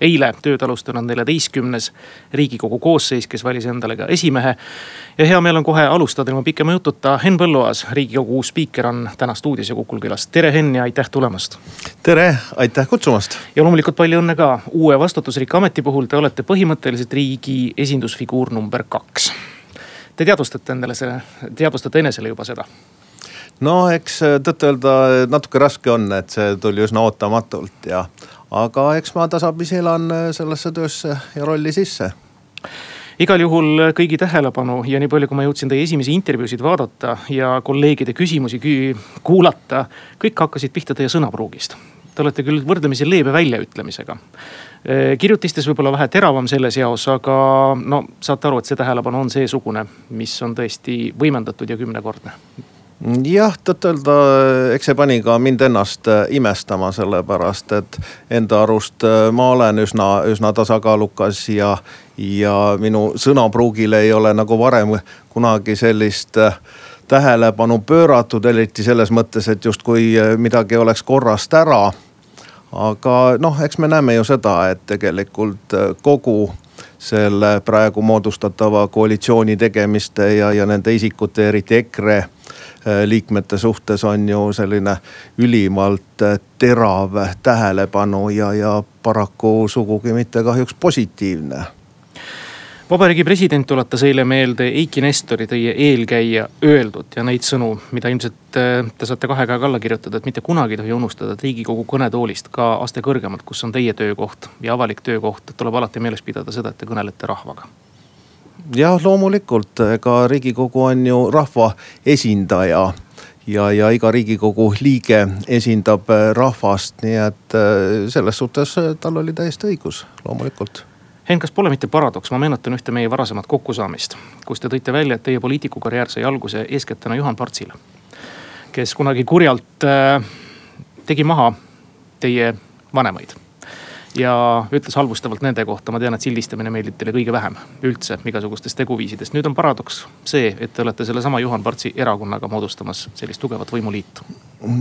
eile tööd alustanud neljateistkümnes riigikogu koosseis, kes valis endale ka esimehe. ja hea meel on kohe alustada ilma pikema jututa. Henn Põlluaas, riigikogu uus spiiker on täna stuudios ja Kukul külas. tere, Henn ja aitäh tulemast. tere, aitäh kutsumast. ja loomulikult palju õnne ka uue vastutusrikka ameti puhul. Te olete põhimõtteliselt riigi esindusfiguur number kaks. Te teadvustate endale selle, teadvustate enesele juba seda no eks tõtt-öelda natuke raske on, et see tuli üsna ootamatult ja aga eks ma tasapisi elan äh, sellesse töösse ja rolli sisse igal juhul kõigi tähelepanu ja nii palju, kui ma jõudsin teie esimesi intervjuusid vaadata ja kolleegide küsimusi kuulata, kõik hakkasid pihta teie sõnapruugist. Te olete küll võrdlemisi leebe väljaütlemisega. Äh, kirjutistes võib-olla vähe teravam selles eos, aga no saate aru, et see tähelepanu on seesugune, mis on tõesti võimendatud ja kümnekordne jah, tõtt-öelda, eks see pani ka mind ennast äh, imestama, sellepärast et enda arust äh, ma olen üsna, üsna tasakaalukas ja, ja minu sõnapruugile ei ole nagu varem kunagi sellist äh, tähelepanu pööratud, eriti selles mõttes, et justkui midagi oleks korrast ära. aga noh, eks me näeme ju seda, et tegelikult kogu selle praegu moodustatava koalitsiooni tegemiste ja, ja nende isikute, eriti EKRE liikmete suhtes on ju selline ülimalt äh, terav tähelepanu ja, ja paraku sugugi mitte kahjuks positiivne. Vabariigi president tuletas eile meelde Eiki Nestori, teie eelkäija öeldud ja neid sõnu, mida ilmselt äh, te saate kahe käega alla kirjutada, et mitte kunagi ei tohi unustada, et riigikogu kõnetoolist ka aste kõrgemalt, kus on teie töökoht ja avalik töökoht, tuleb alati meeles pidada seda, et te kõnelete rahvaga jah, loomulikult, ega riigikogu on ju rahva esindaja ja, ja iga riigikogu liige esindab äh, rahvast, nii et äh, selles suhtes äh, tal oli täiesti õigus, loomulikult. Henn, kas pole mitte paradoks, ma meenutan ühte meie varasemat kokkusaamist, kus te tõite välja, et teie poliitikukarjäär sai alguse eeskätt tänu Juhan Partsile. kes kunagi kurjalt äh, tegi maha teie vanemaid ja ütles halvustavalt nende kohta, ma tean, et sildistamine meeldib teile kõige vähem üldse igasugustest teguviisidest. nüüd on paradoks see, et te olete sellesama Juhan Partsi erakonnaga moodustamas sellist tugevat võimuliitu.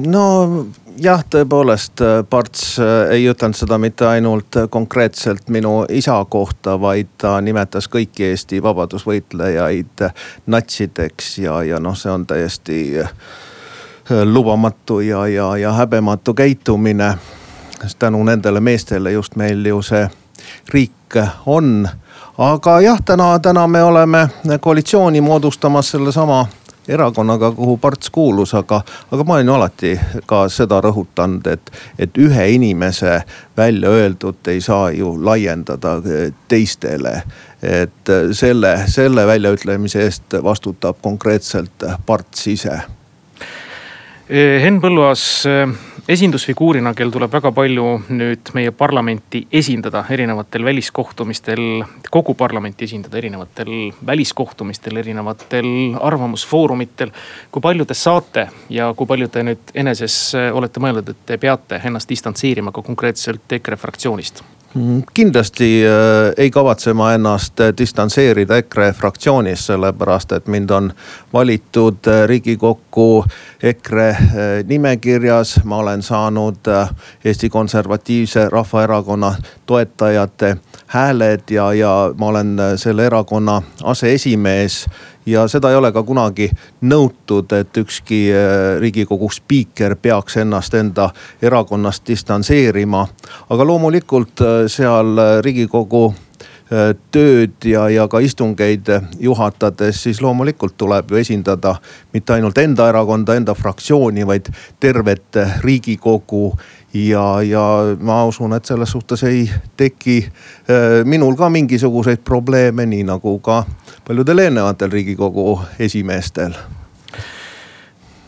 no jah, tõepoolest Parts äh, ei ütelnud seda mitte ainult konkreetselt minu isa kohta, vaid ta nimetas kõiki Eesti vabadusvõitlejaid natsideks ja, ja noh, see on täiesti äh, lubamatu ja, ja, ja häbematu käitumine tänu nendele meestele just meil ju see riik on. aga jah, täna, täna me oleme koalitsiooni moodustamas sellesama erakonnaga, kuhu Parts kuulus, aga, aga ma olen ju alati ka seda rõhutanud, et, et ühe inimese välja öeldut ei saa ju laiendada teistele. et selle, selle väljaütlemise eest vastutab konkreetselt Parts ise. Henn Põlluaas esindusfiguurina, kel tuleb väga palju nüüd meie parlamenti esindada erinevatel väliskohtumistel, kogu parlamenti esindada erinevatel väliskohtumistel, erinevatel arvamusfoorumitel. kui palju te saate ja kui palju te nüüd eneses olete mõelnud, et te peate ennast distantseerima ka konkreetselt EKRE fraktsioonist? Mm, kindlasti äh, ei kavatse ma ennast äh, distantseerida EKRE fraktsioonist, sellepärast et mind on valitud äh, riigikokku EKRE nimekirjas. ma olen saanud Eesti Konservatiivse Rahvaerakonna toetajate hääled ja, ja ma olen selle erakonna aseesimees ja seda ei ole ka kunagi nõutud, et ükski äh, riigikogu spiiker peaks ennast enda erakonnast distantseerima. aga loomulikult äh, seal äh, riigikogu tööd ja, ja ka istungeid juhatades, siis loomulikult tuleb ju esindada mitte ainult enda erakonda, enda fraktsiooni, vaid tervet riigikogu ja, ja ma usun, et selles suhtes ei teki äh, minul ka mingisuguseid probleeme, nii nagu ka paljudel eelnevatel riigikogu esimeestel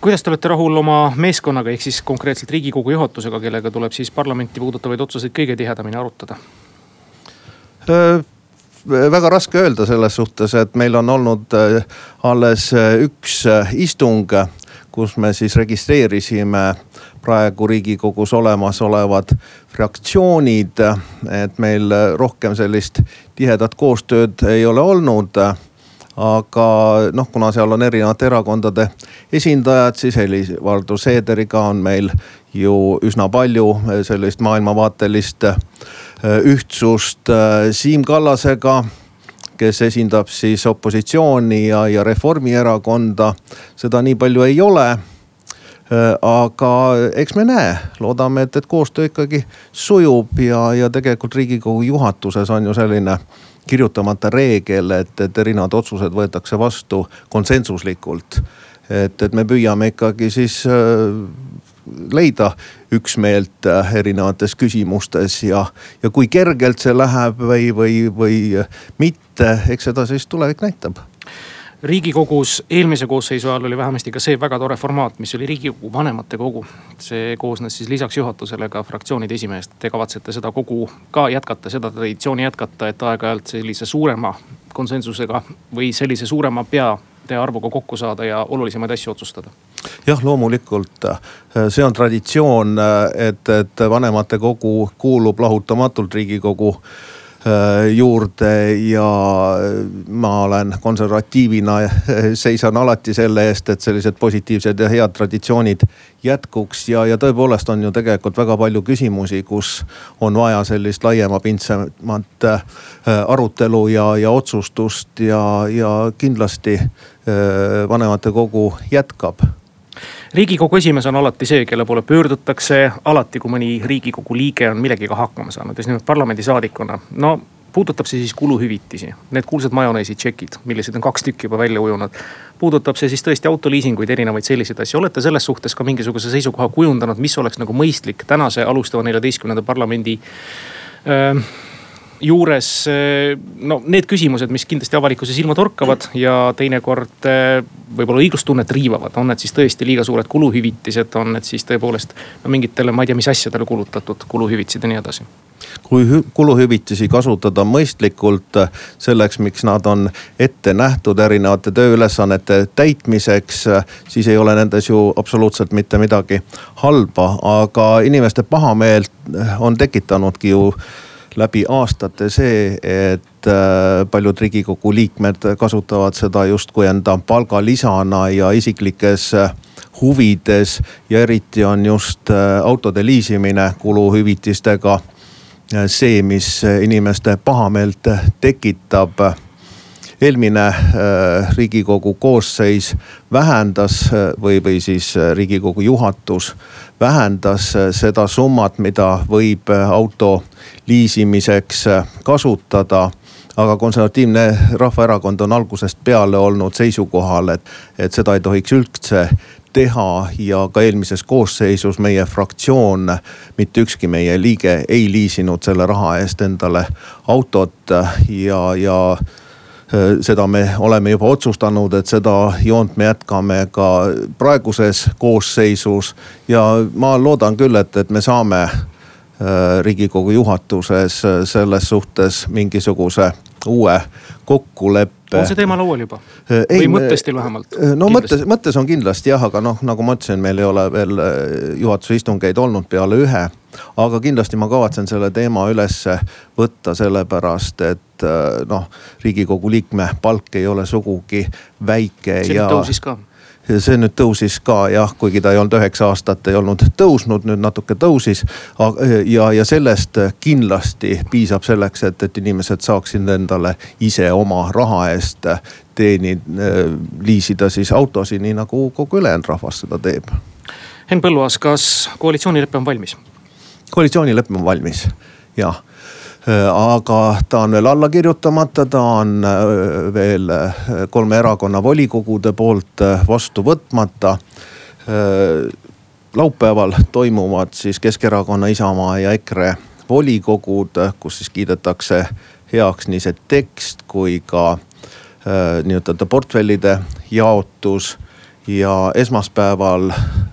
kuidas te olete rahul oma meeskonnaga, ehk siis konkreetselt riigikogu juhatusega, kellega tuleb siis parlamenti puudutavaid otsuseid kõige tihedamini arutada? Äh, väga raske öelda selles suhtes, et meil on olnud alles üks istung, kus me siis registreerisime praegu riigikogus olemasolevad fraktsioonid. et meil rohkem sellist tihedat koostööd ei ole olnud aga noh, kuna seal on erinevate erakondade esindajad, siis Helir-Valdor Seederiga on meil ju üsna palju sellist maailmavaatelist äh, ühtsust. Äh, Siim Kallasega, kes esindab siis opositsiooni ja, ja Reformierakonda, seda nii palju ei ole aga eks me näe, loodame, et, et koostöö ikkagi sujub ja, ja tegelikult riigikogu juhatuses on ju selline kirjutamata reegel, et, et erinevad otsused võetakse vastu konsensuslikult. et, et me püüame ikkagi siis äh, leida üksmeelt äh, erinevates küsimustes ja, ja kui kergelt see läheb või, või, või mitte, eks seda siis tulevik näitab riigikogus eelmise koosseisu ajal oli vähemasti ka see väga tore formaat, mis oli riigikogu vanematekogu. see koosnes siis lisaks juhatusele ka fraktsioonide esimeest. Te kavatsete seda kogu ka jätkata, seda traditsiooni jätkata, et aeg-ajalt sellise suurema konsensusega või sellise suurema peade arvuga kokku saada ja olulisemaid asju otsustada? jah, loomulikult see on traditsioon, et, et vanematekogu kuulub lahutamatult riigikogu Äh, juurde ja ma olen konservatiivina, seisan alati selle eest, et sellised positiivsed ja head traditsioonid jätkuks. ja, ja tõepoolest on ju tegelikult väga palju küsimusi, kus on vaja sellist laiemapindsemat äh, arutelu ja, ja otsustust ja, ja kindlasti äh, vanematekogu jätkab riigikogu esimees on alati see, kelle poole pöördutakse, alati kui mõni riigikogu liige on millegagi hakkama saanud, just nimelt parlamendisaadikuna. no puudutab see siis kuluhüvitisi, need kuulsad majoneesi tšekid, millised on kaks tükki juba välja ujunud. puudutab see siis tõesti autoliisinguid, erinevaid selliseid asju, olete selles suhtes ka mingisuguse seisukoha kujundanud, mis oleks nagu mõistlik tänase alustava neljateistkümnenda parlamendi öö, juures no need küsimused, mis kindlasti avalikkuse silma torkavad ja teinekord eh, võib-olla õiglustunnet riivavad, on need siis tõesti liiga suured kuluhüvitised, on need siis tõepoolest no mingitele, ma ei tea, mis asjadele kulutatud kuluhüvitised ja nii edasi. Kui kuluhüvitisi kasutada mõistlikult selleks, miks nad on ette nähtud erinevate tööülesannete täitmiseks, siis ei ole nendes ju absoluutselt mitte midagi halba, aga inimeste pahameelt on tekitanudki ju läbi aastate see, et äh, paljud riigikogu liikmed kasutavad seda justkui enda palgalisana ja isiklikes äh, huvides. ja eriti on just äh, autode liisimine kuluhüvitistega see, mis inimeste pahameelt tekitab eelmine riigikogu koosseis vähendas äh, või, või siis riigikogu juhatus vähendas seda summat, mida võib auto liisimiseks kasutada. Aga konservatiivne rahvaerakond on algusest peale olnud seisukohal, et, et seda ei tohiks üldse teha. Ja ka eelmises koosseisus meie fraktsioon, mitte ükski meie liige ei liisinud selle raha eest endale autot. Ja, ja seda me oleme juba otsustanud, et seda joont me jätkame ka praeguses koosseisus. ja ma loodan küll, et, et me saame äh, riigikogu juhatuses äh, selles suhtes mingisuguse uue kokkuleppe. on see teema laual juba? või mõttes teil vähemalt? no kindlasti. mõttes, mõttes on kindlasti jah, aga noh, nagu ma ütlesin, meil ei ole veel juhatuse istungeid olnud peale ühe. aga kindlasti ma kavatsen selle teema ülesse võtta, sellepärast et et äh, noh, riigikogu liikme palk ei ole sugugi väike. see ja... tõusis ka see nüüd tõusis ka jah, kuigi ta ei olnud üheksa aastat ei olnud tõusnud, nüüd natuke tõusis. ja, ja sellest kindlasti piisab selleks, et, et inimesed saaksid endale ise oma raha eest teeni-, liisida siis autosid, nii nagu kogu ülejäänud rahvas seda teeb. Henn Põlluaas, kas koalitsioonilepe on valmis? koalitsioonilepe on valmis, jah aga ta on veel alla kirjutamata, ta on äh, veel äh, kolme erakonna volikogude poolt vastu võtmata. laupäeval toimuvad siis Keskerakonna, Isamaa ja EKRE volikogud, kus siis kiidetakse heaks nii see tekst kui ka nii-ütelda portfellide jaotus ja esmaspäeval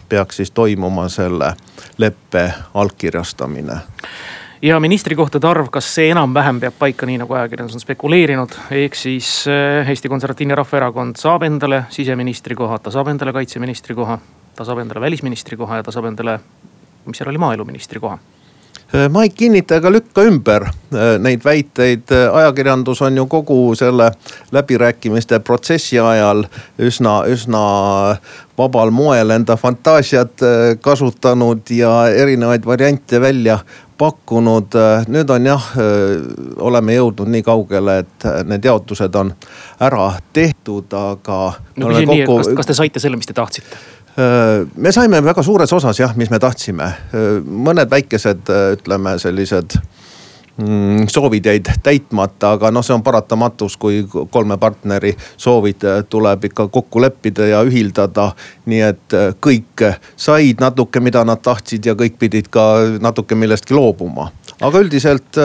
peaks siis toimuma selle leppe allkirjastamine ja ministrikohtade arv, kas see enam-vähem peab paika, nii nagu ajakirjandus on spekuleerinud, ehk siis eh, Eesti Konservatiivne Rahvaerakond saab endale siseministri koha, ta saab endale kaitseministri koha, ta saab endale välisministri koha ja ta saab endale, mis seal oli, maaeluministri koha. Äh, ma ei kinnita ega lükka ümber äh, neid väiteid, ajakirjandus on ju kogu selle läbirääkimiste protsessi ajal üsna, üsna vabal moel enda fantaasiat kasutanud ja erinevaid variante välja pakkunud. nüüd on jah, oleme jõudnud nii kaugele, et need jaotused on ära tehtud, aga. no küsin kokku... nii, kas, kas te saite selle, mis te tahtsite? Äh, me saime väga suures osas jah, mis me tahtsime, äh, mõned väikesed äh, ütleme sellised soovid jäid täitmata, aga noh, see on paratamatus, kui kolme partneri soovid tuleb ikka kokku leppida ja ühildada. nii et kõik said natuke, mida nad tahtsid ja kõik pidid ka natuke millestki loobuma. aga üldiselt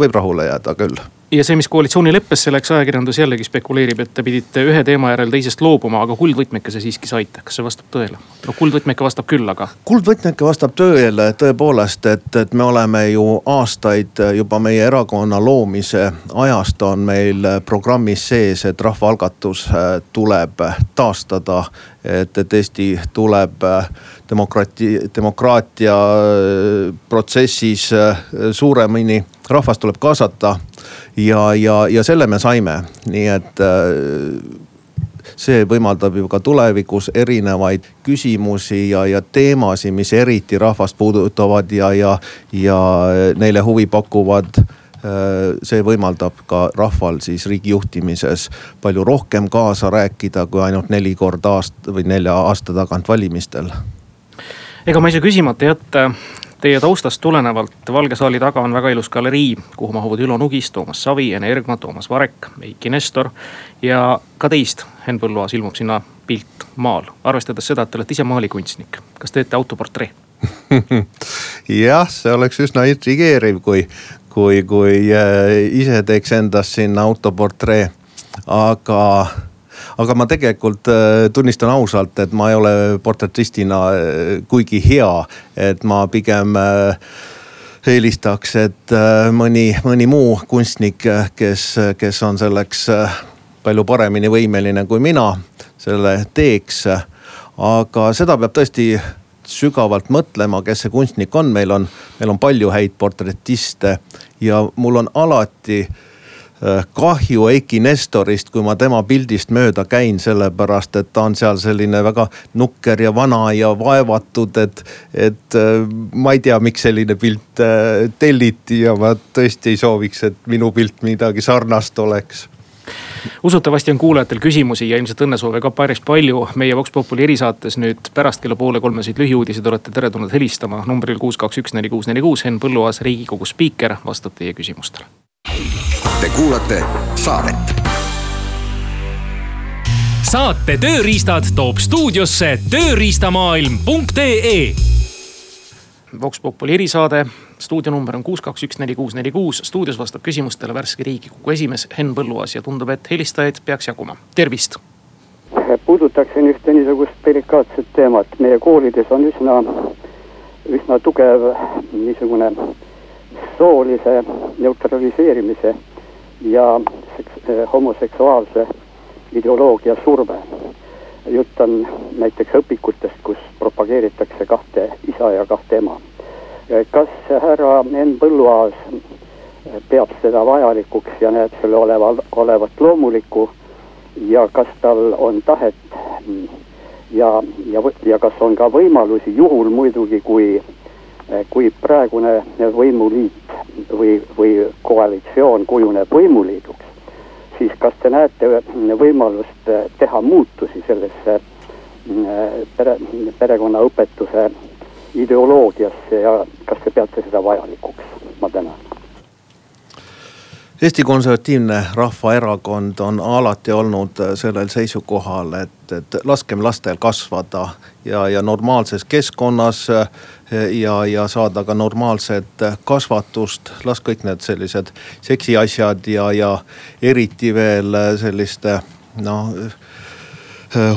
võib rahule jääda küll ja see, mis koalitsioonileppesse läks, ajakirjandus jällegi spekuleerib, et te pidite ühe teema järel teisest loobuma, aga kuldvõtmekese siiski saite, kas see vastab tõele? no kuldvõtmeke vastab küll, aga. kuldvõtmeke vastab tõele tõepoolest, et, et me oleme ju aastaid juba meie erakonna loomise ajast on meil programmis sees, et rahvaalgatus äh, tuleb taastada. et, et Eesti tuleb äh, demokraati, demokraatia äh, protsessis suuremini, rahvast tuleb kaasata ja, ja, ja selle me saime, nii et äh, see võimaldab ju ka tulevikus erinevaid küsimusi ja, ja teemasid, mis eriti rahvast puudutavad ja, ja, ja neile huvi pakuvad äh, see võimaldab ka rahval siis riigi juhtimises palju rohkem kaasa rääkida, kui ainult neli korda aasta või nelja aasta tagant valimistel. ega ma ei saa küsimata jätta Teie taustast tulenevalt Valge saali taga on väga ilus galerii, kuhu mahuvad Ülo Nugis, Toomas Savi, Ene Ergma, Toomas Varek, Eiki Nestor. ja ka teist, Henn Põlluaas ilmub sinna pilt maal, arvestades seda, et te olete ise maalikunstnik, kas teete autoportree jah, see oleks üsna intrigeeriv, kui, kui, kui äh, ise teeks endast sinna autoportree, aga aga ma tegelikult äh, tunnistan ausalt, et ma ei ole portretistina äh, kuigi hea, et ma pigem äh, eelistaks, et mõni, mõni muu kunstnik, kes, kes on selleks palju paremini võimeline kui mina, selle teeks. aga seda peab tõesti sügavalt mõtlema, kes see kunstnik on, meil on, meil on palju häid portretiste ja mul on alati äh, kahju Eiki Nestorist, kui ma tema pildist mööda käin, sellepärast et ta on seal selline väga nukker ja vana ja vaevatud, et. et äh, ma ei tea, miks selline pilt äh, telliti ja ma tõesti ei sooviks, et minu pilt midagi sarnast oleks usutavasti on kuulajatel küsimusi ja ilmselt õnnesoove ka päris palju. meie Vox Populi erisaates nüüd pärast kella poole kolmesid lühiuudiseid olete teretulnud helistama numbril kuus, kaks, üks, neli, kuus, neli, kuus. Henn Põlluaas, riigikogu spiiker, vastab teie küsimustele Te kuulate saadet. saate tööriistad toob stuudiosse tööriistamaailm.ee. Vox Populi erisaade, stuudionumber on kuus, kaks, üks, neli, kuus, neli, kuus. stuudios vastab küsimustele värske riigikogu esimees Henn Põlluaas ja tundub, et helistajaid peaks jaguma, tervist. puudutaksin ühte niisugust delikaatset teemat, meie koolides on üsna, üsna tugev niisugune soolise neutraliseerimise ja eh, homoseksuaalse ideoloogia surve. jutt on näiteks õpikutest, kus propageeritakse kahte isa ja kahte ema. Eh, kas härra Henn Põlluaas eh, peab seda vajalikuks ja näeb selle oleva, olevat loomulikku ja kas tal on tahet mm, ja, ja, ja kas on ka võimalusi, juhul muidugi, kui kui praegune võimuliit või, või koalitsioon kujuneb võimuliiduks, siis kas te näete võimalust eh, teha muutusi sellesse mm, pere, perekonnaõpetuse ideoloogiasse ja kas te peate seda vajalikuks? ma tänan Eesti Konservatiivne Rahvaerakond on alati olnud sellel seisukohal, et, et laskem lastel kasvada ja, ja normaalses keskkonnas ja, ja saada ka normaalset kasvatust. las kõik need sellised seksiasjad ja, ja eriti veel selliste noh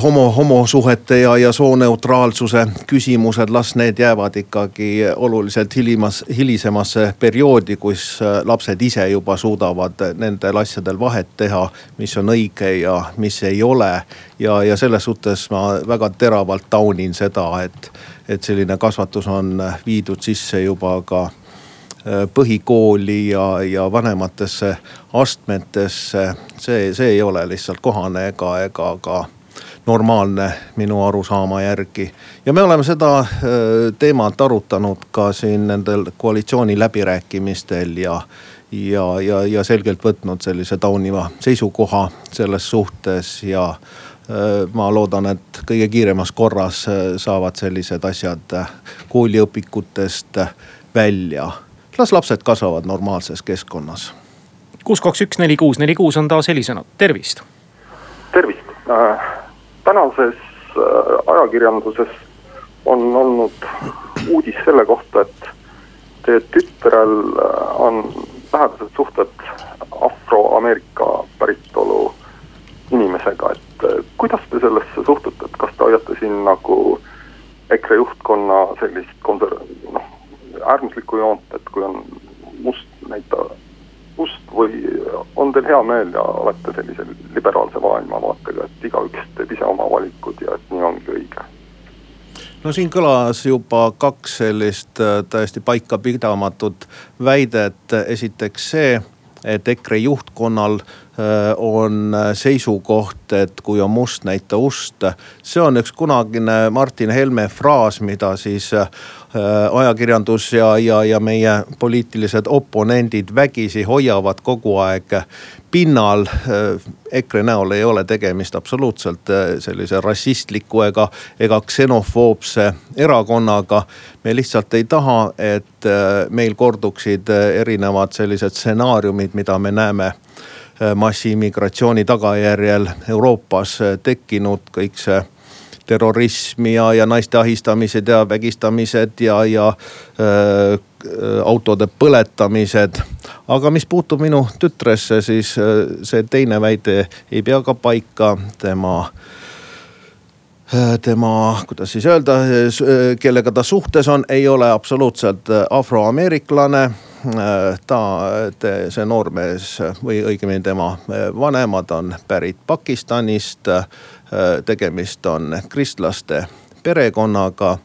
homo, homosuhete ja, ja sooneutraalsuse küsimused, las need jäävad ikkagi oluliselt hilimas, hilisemasse perioodi, kus lapsed ise juba suudavad nendel asjadel vahet teha, mis on õige ja mis ei ole. ja, ja selles suhtes ma väga teravalt taunin seda, et, et selline kasvatus on viidud sisse juba ka põhikooli ja, ja vanematesse astmetesse. see, see ei ole lihtsalt kohane ega, ega ka normaalne minu arusaama järgi. ja me oleme seda äh, teemat arutanud ka siin nendel koalitsiooni läbirääkimistel ja, ja, ja, ja selgelt võtnud sellise tauniva seisukoha selles suhtes ja äh, ma loodan, et kõige kiiremas korras äh, saavad sellised asjad kooliõpikutest välja. las lapsed kasvavad normaalses keskkonnas. kuus, kaks, üks, neli, kuus, neli, kuus on taas helisenud, tervist. tervist äh tänases äh, ajakirjanduses on olnud uudis selle kohta, et teie tütrel äh, on lähedased suhted afroameerika päritolu inimesega, et äh, kuidas te sellesse suhtute, et kas te hoiate siin nagu EKRE juhtkonna sellist konser-, noh äärmuslikku joont, et kui on must näita ust või on teil hea meel ja olete sellise liberaalse maailmavaatega, et igaüks oma valikud ja et nii ongi õige? no siin kõlas juba kaks sellist äh, täiesti paikapidamatut väidet, esiteks see et EKRE juhtkonnal on seisukoht, et kui on must, näita ust. see on üks kunagine Martin Helme fraas, mida siis äh, Äh, ajakirjandus ja, ja, ja meie poliitilised oponendid vägisi hoiavad kogu aeg pinnal. Äh, EKRE näol ei ole tegemist absoluutselt äh, sellise rassistliku ega, ega ksenofoobse erakonnaga. me lihtsalt ei taha, et meil korduksid erinevad sellised stsenaariumid, mida me näeme massiimmigratsiooni tagajärjel Euroopas tekkinud, kõik see terrorism ja, ja naiste ahistamised ja vägistamised ja, ja äh, autode põletamised. aga mis puutub minu tütresse, siis äh, see teine väide ei pea ka paika, tema äh, tema, kuidas siis öelda, äh, kellega ta suhtes on, ei ole absoluutselt afroameeriklane. Ta, see noormees või õigemini tema vanemad on pärit Pakistanist Äh, tegemist on kristlaste perekonnaga.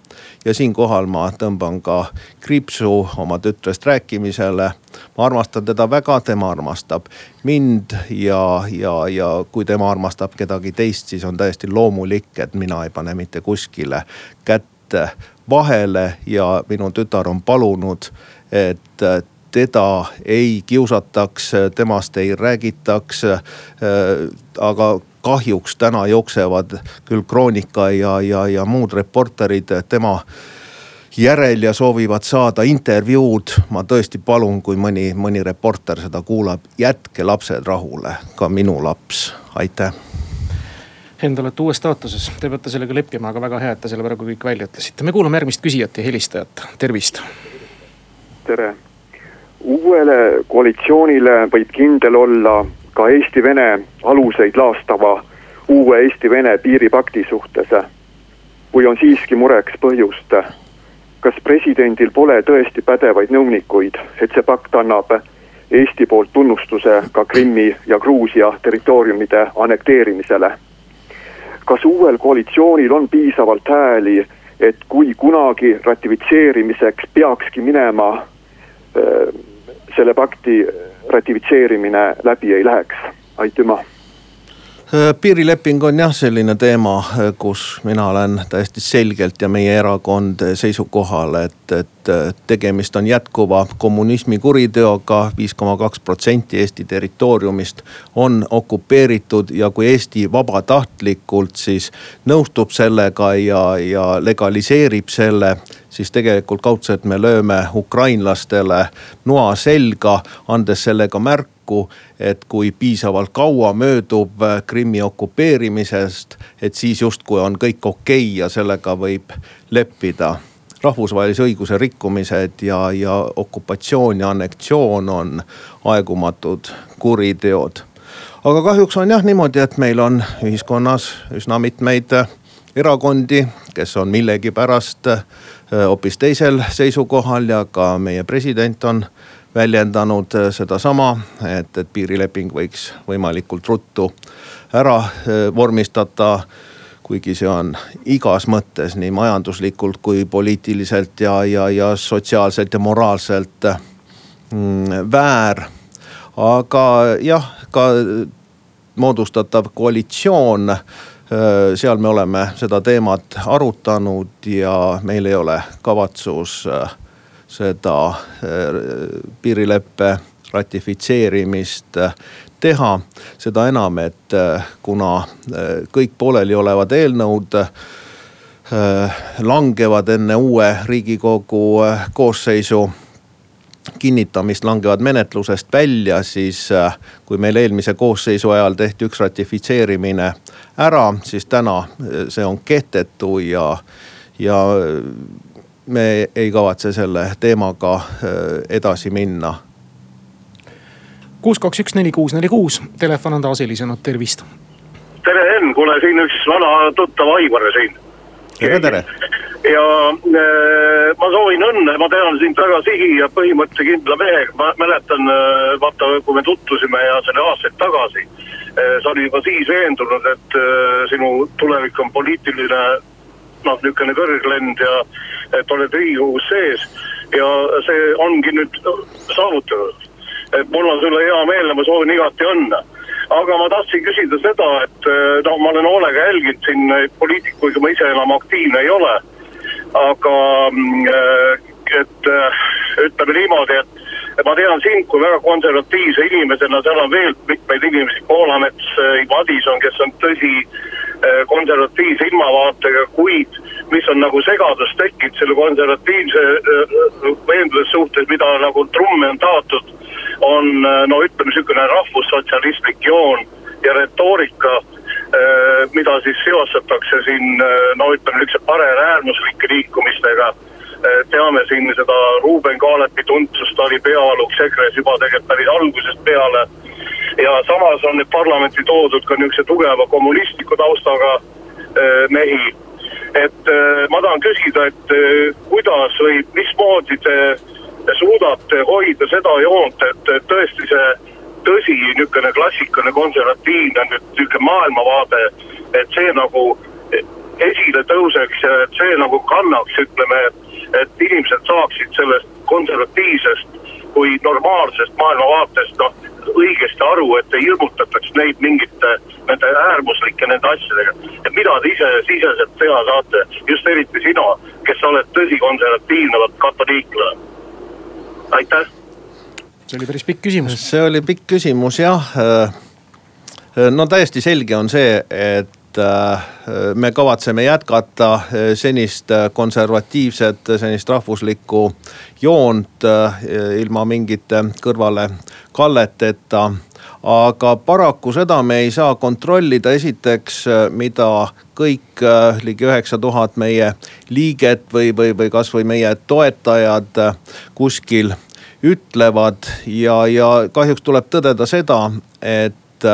ja siinkohal ma tõmban ka kriipsu oma tütrest rääkimisele. ma armastan teda väga, tema armastab mind ja, ja, ja kui tema armastab kedagi teist, siis on täiesti loomulik, et mina ei pane mitte kuskile kätt vahele ja minu tütar on palunud, et teda ei kiusataks, temast ei räägitaks. Äh, aga kahjuks täna jooksevad küll Kroonika ja, ja, ja muud reporterid tema järel ja soovivad saada intervjuud. ma tõesti palun, kui mõni, mõni reporter seda kuulab, jätke lapsed rahule, ka minu laps, aitäh. Henn, te olete uues staatuses, te peate sellega leppima, aga väga hea, et te selle praegu kõik välja ütlesite. me kuulame järgmist küsijat ja helistajat, tervist. tere, uuele koalitsioonile võib kindel olla ka Eesti-Vene aluseid laastava uue Eesti-Vene piiripakti suhtes? või on siiski mureks põhjust? kas presidendil pole tõesti pädevaid nõunikuid, et see pakt annab Eesti poolt tunnustuse ka Krimmi ja Gruusia territooriumide annekteerimisele? kas uuel koalitsioonil on piisavalt hääli, et kui kunagi ratifitseerimiseks peakski minema äh, selle pakti ratifitseerimine läbi ei läheks, aitüma äh, piirileping on jah selline teema, äh, kus mina olen täiesti selgelt ja meie erakond seisukohal, et, et tegemist on jätkuva kommunismi kuriteoga. viis koma kaks protsenti Eesti territooriumist on okupeeritud ja kui Eesti vabatahtlikult siis nõustub sellega ja, ja legaliseerib selle siis tegelikult kaudselt me lööme ukrainlastele noa selga, andes sellega märku, et kui piisavalt kaua möödub äh, Krimmi okupeerimisest, et siis justkui on kõik okei okay ja sellega võib leppida. Rahvusvahelise õiguse rikkumised ja, ja okupatsioon ja anneksioon on aegumatud kuriteod. Aga kahjuks on jah niimoodi, et meil on ühiskonnas üsna mitmeid erakondi, kes on millegipärast hoopis teisel seisukohal ja ka meie president on väljendanud sedasama, et, et piirileping võiks võimalikult ruttu ära vormistada kuigi see on igas mõttes nii majanduslikult kui poliitiliselt ja, ja, ja sotsiaalselt ja moraalselt mm, väär. aga jah, ka moodustatav koalitsioon, äh, seal me oleme seda teemat arutanud ja meil ei ole kavatsus äh, seda äh, piirileppe ratifitseerimist teha. seda enam, et äh, kuna äh, kõik pooleliolevad eelnõud äh, langevad enne uue riigikogu koosseisu kinnitamist langevad menetlusest välja, siis kui meil eelmise koosseisu ajal tehti üks ratifitseerimine ära, siis täna see on kehtetu ja, ja me ei kavatse selle teemaga edasi minna kuus, kaks, üks, neli, kuus, neli, kuus, telefon on taas helisenud, tervist. tere, Henn, kuule siin üks vana tuttav Aivar siin. tere, tere. Ja äh, ma soovin õnne, ma tean sind väga sihi ja põhimõttekindla mehega, ma mäletan äh,, vaata, kui me tutvusime ja see oli aastaid tagasi äh,. sa olid juba siis veendunud, et äh, sinu tulevik on poliitiline noh, niisugune kõrglend ja et oled riigikogus sees ja see ongi nüüd saavutatud et mul on sulle hea meel ja ma soovin igati õnne. aga ma tahtsin küsida seda, et noh, ma olen hoolega jälginud siin neid poliitikuid, ma ise enam aktiivne ei ole. Aga mm, et ütleme niimoodi, et ma tean sind kui väga konservatiivse inimesena, seal on veel mitmeid inimesi, Poolamets, Madison, kes on tõsi konservatiivse ilmavaatega, kuid mis on nagu segadus tekkinud selle konservatiivse veenduse suhtes, mida nagu trumme on taotud on äh, no ütleme, niisugune rahvussotsialistlik joon ja retoorika, äh, mida siis seostatakse siin äh, no ütleme, niisuguse pareäärmuslike liikumistega. teame siin seda Ruuben Kaalepi tuntsust, ta oli peaaluks EKRE-s juba tegelikult päris algusest peale. ja samas on nüüd parlamenti toodud ka niisuguse tugeva kommunistliku taustaga mehi et ma tahan küsida, et kuidas või mismoodi te suudate hoida seda joont, et tõesti see tõsi, niisugune klassikaline konservatiivne niisugune maailmavaade, et see nagu esile tõuseks ja et see nagu kannaks, ütleme, et inimesed saaksid sellest konservatiivsest kui normaalsest maailmavaatest noh, õigesti aru, et ei hirmutataks neid mingite nende äärmuslike nende asjadega. et mida te ise siseselt teha saate, just eriti sina, kes sa oled tõsikonservatiivne katoliiklane aitäh. See oli päris pikk küsimus. see oli pikk küsimus jah. no täiesti selge on see, et äh, me kavatseme jätkata äh, senist konservatiivset, senist rahvuslikku joont äh, ilma mingite kõrvalekalleteta aga paraku seda me ei saa kontrollida, esiteks, mida kõik ligi üheksa tuhat meie liiget või, või, või kasvõi meie toetajad kuskil ütlevad. Ja, ja kahjuks tuleb tõdeda seda, et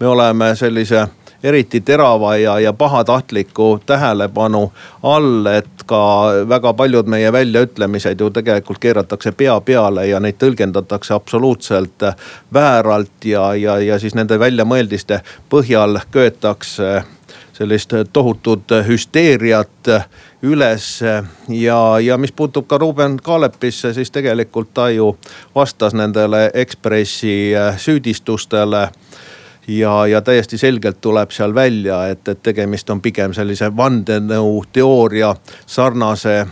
me oleme sellise eriti terava ja, ja pahatahtliku tähelepanu all, et ka väga paljud meie väljaütlemised ju tegelikult keeratakse pea peale ja neid tõlgendatakse absoluutselt vääralt ja, ja, ja siis nende väljamõeldiste põhjal köetakse sellist tohutut hüsteeriat üles. ja, ja mis puutub ka Ruuben Kaalepisse, siis tegelikult ta ju vastas nendele Ekspressi süüdistustele ja, ja täiesti selgelt tuleb seal välja, et, et tegemist on pigem sellise vandenõuteooria sarnase äh,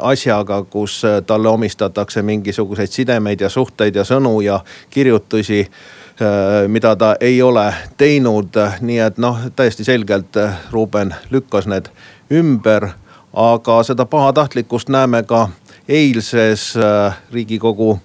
asjaga, kus äh, talle omistatakse mingisuguseid sidemeid ja suhteid ja sõnu ja kirjutusi äh, mida ta ei ole teinud, nii et noh, täiesti selgelt Ruuben lükkas need ümber. Aga seda pahatahtlikkust näeme ka eilses riigikogu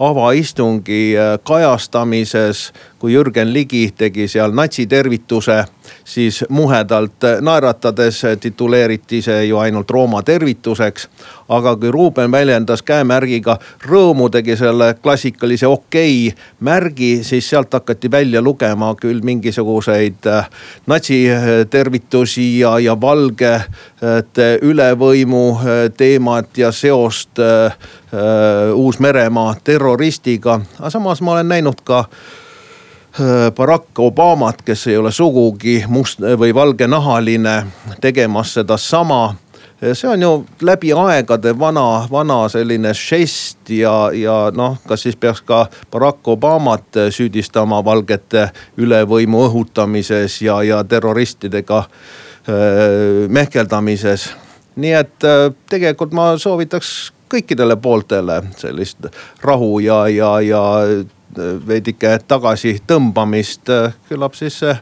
avaistungi kajastamises, kui Jürgen Ligi tegi seal natsitervituse, siis muhedalt naeratades tituleeriti see ju ainult Rooma tervituseks. aga kui Ruuben väljendas käemärgiga rõõmu, tegi selle klassikalise okei okay märgi, siis sealt hakati välja lugema küll mingisuguseid äh, natsitervitusi ja, ja valgete ülevõimu äh, teemat ja seost äh, Uus-Meremaa terroristiga. aga samas ma olen näinud ka Äh, Barack Obamat, kes ei ole sugugi must või valgenahaline, tegemas sedasama see on ju läbi aegade vana, vana selline žest ja, ja noh, kas siis peaks ka Barack Obamat süüdistama valgete ülevõimu õhutamises ja, ja terroristidega äh, mehkeldamises. nii et äh, tegelikult ma soovitaks kõikidele pooltele sellist rahu ja, ja, ja veidike tagasi tõmbamist. küllap siis see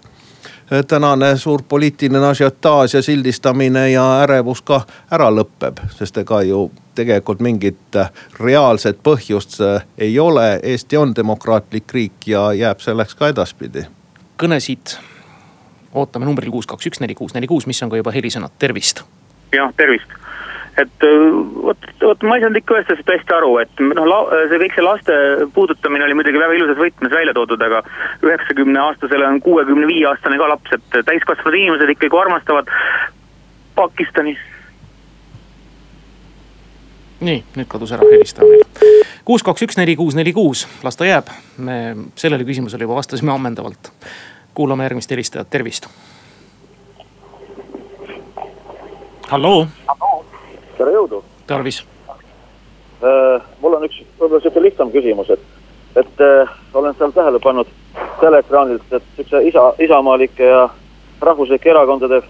tänane suur poliitiline asiotaaž ja sildistamine ja ärevus ka ära lõpeb, sest ega ju tegelikult mingit reaalset põhjust ei ole. Eesti on demokraatlik riik ja jääb selleks ka edaspidi. kõnesid ootame numbril kuus, kaks, üks, neli, kuus, neli, kuus, mis on ka juba helisõnad, tervist. jah, tervist et äh, vot, vot ma ei saanud ikka ühest asjast hästi aru, et noh, see kõik see laste puudutamine oli muidugi väga ilusas võtmes välja toodud, aga üheksakümne aastasele on kuuekümne viie aastane ka laps, et täiskasvanud inimesed ikkagi armastavad Pakistani. nii, nüüd kadus ära helistaja meil. kuus, kaks, üks, neli, kuus, neli, kuus, las ta jääb. me sellele küsimusele juba vastasime ammendavalt. kuulame järgmist helistajat, tervist. halloo tere jõudu. tarvis äh,. mul on üks võib-olla sihuke lihtsam küsimus, et, et äh, olen seal tähele pannud teleekraanilt, et siukse isa, isamaalike ja rahvuslike erakondade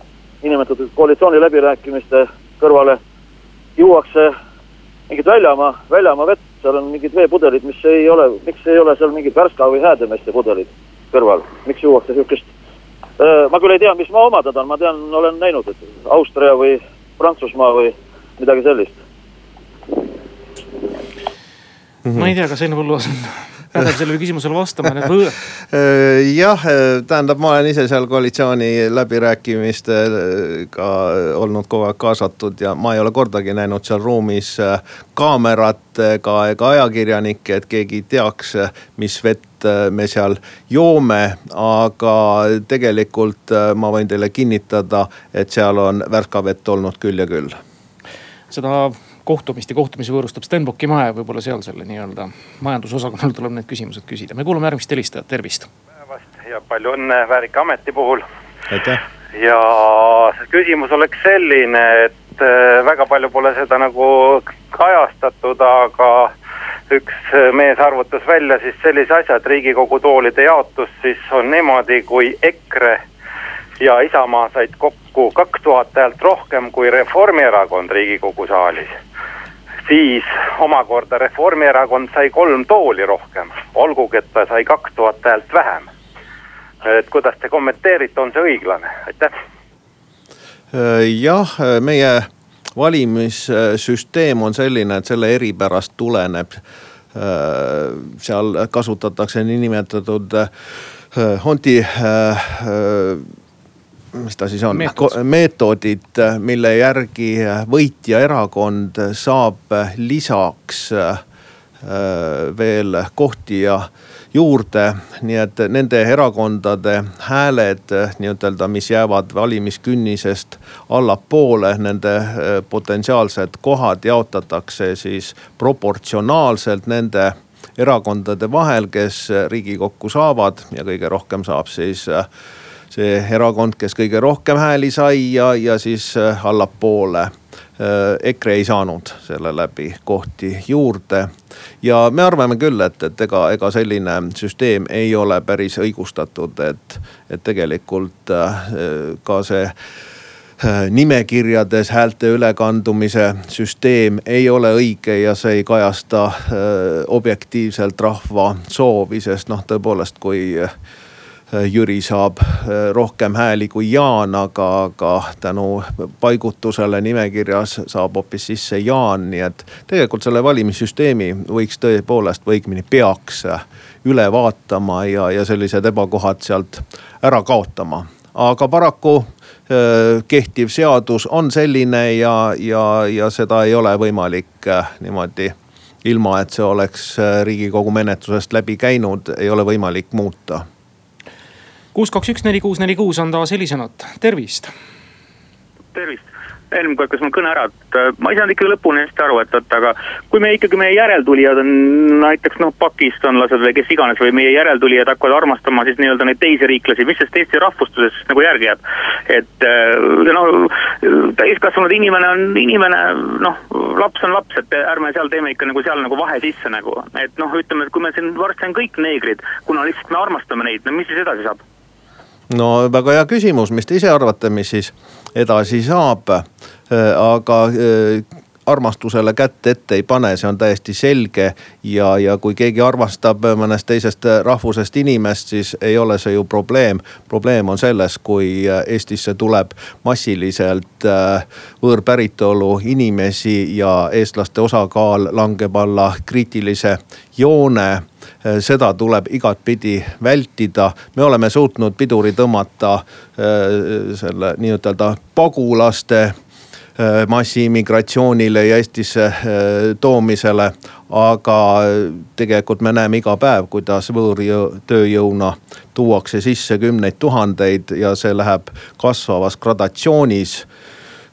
niinimetatud koalitsiooni läbirääkimiste kõrvale juuakse mingit väljamaa, väljamaa vett, seal on mingid veepudelid, mis ei ole, miks ei ole seal mingid Värska või Häädemeeste pudelid kõrval, miks juuakse sihukest äh,. ma küll ei tea, mis maa omad nad on, ma tean, olen näinud, et Austria või Prantsusmaa või midagi sellist. ma ei tea, kas Enn Põlluaas on pädev sellele küsimusele vastama, need võõrad. jah, tähendab, ma olen ise seal koalitsiooni läbirääkimistega olnud kogu aeg kaasatud ja ma ei ole kordagi näinud seal ruumis kaamerat ega, ega ajakirjanikke, et keegi teaks, mis vett me seal joome. aga tegelikult ma võin teile kinnitada, et seal on värskavett olnud küll ja küll seda kohtumist ja kohtumisi võõrustab Stenbocki maja, võib-olla seal selle nii-öelda majandusosakonnal tuleb need küsimused küsida. me kuulame järgmist helistajat, tervist. päevast ja palju õnne väärika ameti puhul. aitäh. ja küsimus oleks selline, et äh, väga palju pole seda nagu kajastatud, aga üks mees arvutas välja siis sellise asja, et riigikogu toolide jaotus siis on niimoodi, kui EKRE ja Isamaa said kokku kaks tuhat häält rohkem kui Reformierakond riigikogu saalis. siis omakorda Reformierakond sai kolm tooli rohkem, olgugi et ta sai kaks tuhat häält vähem. et kuidas te kommenteerite, on see õiglane, aitäh? jah, meie valimissüsteem on selline, et selle eripärast tuleneb. seal kasutatakse niinimetatud Honti mis ta siis on, meetodid, mille järgi võitja erakond saab lisaks äh, veel kohti ja juurde. nii et nende erakondade hääled nii-ütelda, mis jäävad valimiskünnisest allapoole, nende äh, potentsiaalsed kohad jaotatakse siis proportsionaalselt nende erakondade vahel, kes riigikokku saavad ja kõige rohkem saab siis äh, see erakond, kes kõige rohkem hääli sai ja, ja siis äh, allapoole. Äh, EKRE ei saanud selle läbi kohti juurde. ja me arvame küll, et, et ega, ega selline süsteem ei ole päris õigustatud, et, et tegelikult äh, ka see nimekirjades häälte ülekandumise süsteem ei ole õige ja see ei kajasta objektiivselt rahva soovi, sest noh, tõepoolest, kui Jüri saab rohkem hääli kui Jaan, aga, aga tänu paigutusele nimekirjas saab hoopis sisse Jaan, nii et tegelikult selle valimissüsteemi võiks tõepoolest või õigemini peaks üle vaatama ja, ja sellised ebakohad sealt ära kaotama. aga paraku kehtiv seadus on selline ja, ja, ja seda ei ole võimalik niimoodi ilma, et see oleks riigikogu menetlusest läbi käinud, ei ole võimalik muuta. Kuus, kaks, üks, neli, kuus, neli, kuus on taas helisenud, tervist. tervist eelmine kord, kas mul kõne ära, et äh, ma ei saanud ikka lõpuni hästi aru, et oot, aga kui me ikkagi, meie järeltulijad on näiteks noh, pakistanlased või kes iganes või meie järeltulijad hakkavad armastama siis nii-öelda neid teisi riiklasi, mis sellest Eesti rahvustusest nagu järgi jääb? et äh, no täiskasvanud inimene on inimene, noh, laps on laps, et ärme seal teeme ikka nagu seal nagu vahe sisse nagu, et noh, ütleme, et kui me siin varsti on kõik neegrid, kuna lihtsalt me armastame neid, no mis siis edasi saab? No väga hea küsimus, mis te ise arvate, mis siis edasi saab? Äh, aga äh, armastusele kätt ette ei pane, see on täiesti selge. ja, ja kui keegi armastab mõnest teisest rahvusest inimest, siis ei ole see ju probleem. probleem on selles, kui Eestisse tuleb massiliselt äh, võõrpäritolu inimesi ja eestlaste osakaal langeb alla kriitilise joone seda tuleb igatpidi vältida. me oleme suutnud piduri tõmmata äh, selle nii-ütelda pagulaste Äh, massiimmigratsioonile ja Eestisse äh, toomisele. aga tegelikult me näeme iga päev, kuidas võõrtööjõuna tuuakse sisse kümneid tuhandeid ja see läheb kasvavas gradatsioonis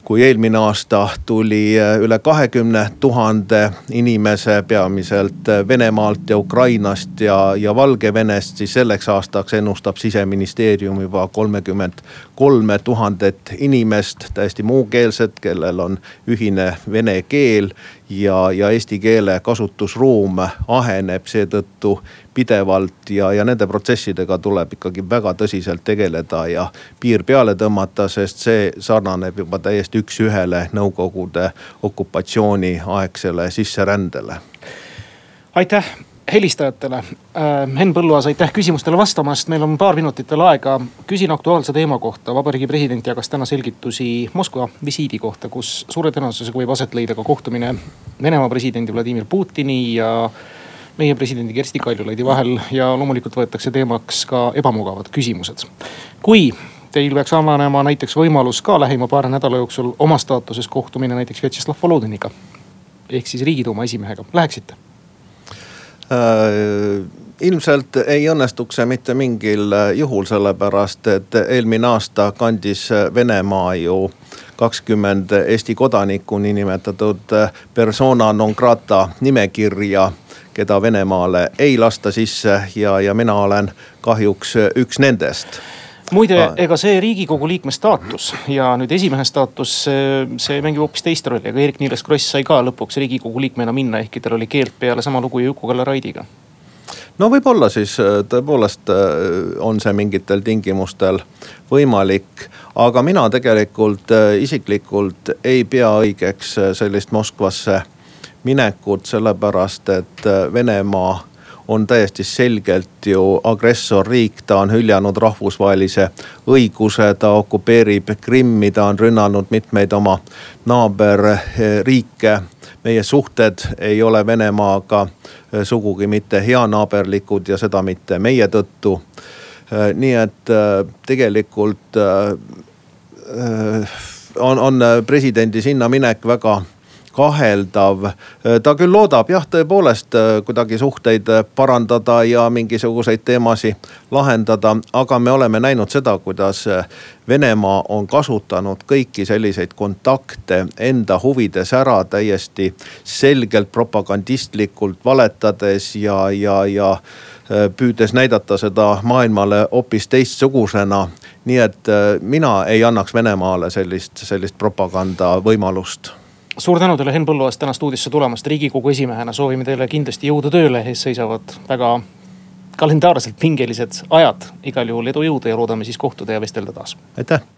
kui eelmine aasta tuli äh, üle kahekümne tuhande inimese, peamiselt äh, Venemaalt ja Ukrainast ja, ja Valgevenest, siis selleks aastaks ennustab siseministeerium juba kolmekümmend kolme tuhandet inimest, täiesti muukeelsed, kellel on ühine vene keel ja, ja eesti keele kasutusruum aheneb seetõttu pidevalt ja, ja nende protsessidega tuleb ikkagi väga tõsiselt tegeleda ja piir peale tõmmata, sest see sarnaneb juba täiesti üks-ühele nõukogude okupatsiooni aegsele sisserändele. aitäh helistajatele. Äh, Henn Põlluaas, aitäh küsimustele vastamast, meil on paar minutit veel aega. küsin aktuaalse teema kohta. vabariigi president jagas täna selgitusi Moskva visiidi kohta, kus suure tõenäosusega võib aset leida ka kohtumine Venemaa presidendi Vladimir Putini ja meie presidendi Kersti Kaljulaidi vahel ja loomulikult võetakse teemaks ka ebamugavad küsimused. kui teil peaks avanema näiteks võimalus ka lähima paari nädala jooksul oma staatuses kohtumine näiteks Vjatšeslav Volodiniga ehk siis riigiduuma esimehega, läheksite? Äh, ilmselt ei õnnestuks see mitte mingil juhul, sellepärast et eelmine aasta kandis Venemaa ju kakskümmend Eesti kodanikku niinimetatud persona non grata nimekirja keda Venemaale ei lasta sisse ja, ja mina olen kahjuks üks nendest muide, ega see riigikogu liikme staatus ja nüüd esimehe staatus, see mängib hoopis teist rolli, aga Eerik-Niiles Kross sai ka lõpuks riigikogu liikmena minna, ehkki tal oli keeld peale sama lugu ju Juku-Kalle Raidiga. no võib-olla siis äh, tõepoolest äh, on see mingitel tingimustel võimalik, aga mina tegelikult äh, isiklikult ei pea õigeks sellist Moskvasse minekut, sellepärast et äh, Venemaa on täiesti selgelt ju agressorriik, ta on hüljanud rahvusvahelise õiguse, ta okupeerib Krimmi, ta on rünnanud mitmeid oma naaberriike. meie suhted ei ole Venemaaga äh, sugugi mitte heanaaberlikud ja seda mitte meie tõttu. Äh, nii et tegelikult on, on presidendi sinna minek väga kaheldav. ta küll loodab jah, tõepoolest äh, kuidagi suhteid äh, parandada ja mingisuguseid teemasid lahendada, aga me oleme näinud seda, kuidas äh, Venemaa on kasutanud kõiki selliseid kontakte enda huvides ära täiesti selgelt propagandistlikult valetades ja, ja, ja püüdes näidata seda maailmale hoopis teistsugusena. nii et mina ei annaks Venemaale sellist, sellist propaganda võimalust suur tänu teile, Henn Põlluaas, täna stuudiosse tulemast. riigikogu esimehena soovime teile kindlasti jõudu tööle, ees seisavad väga kalendaarselt pingelised ajad. igal juhul edu, jõudu ja loodame siis kohtuda ja vestelda taas. aitäh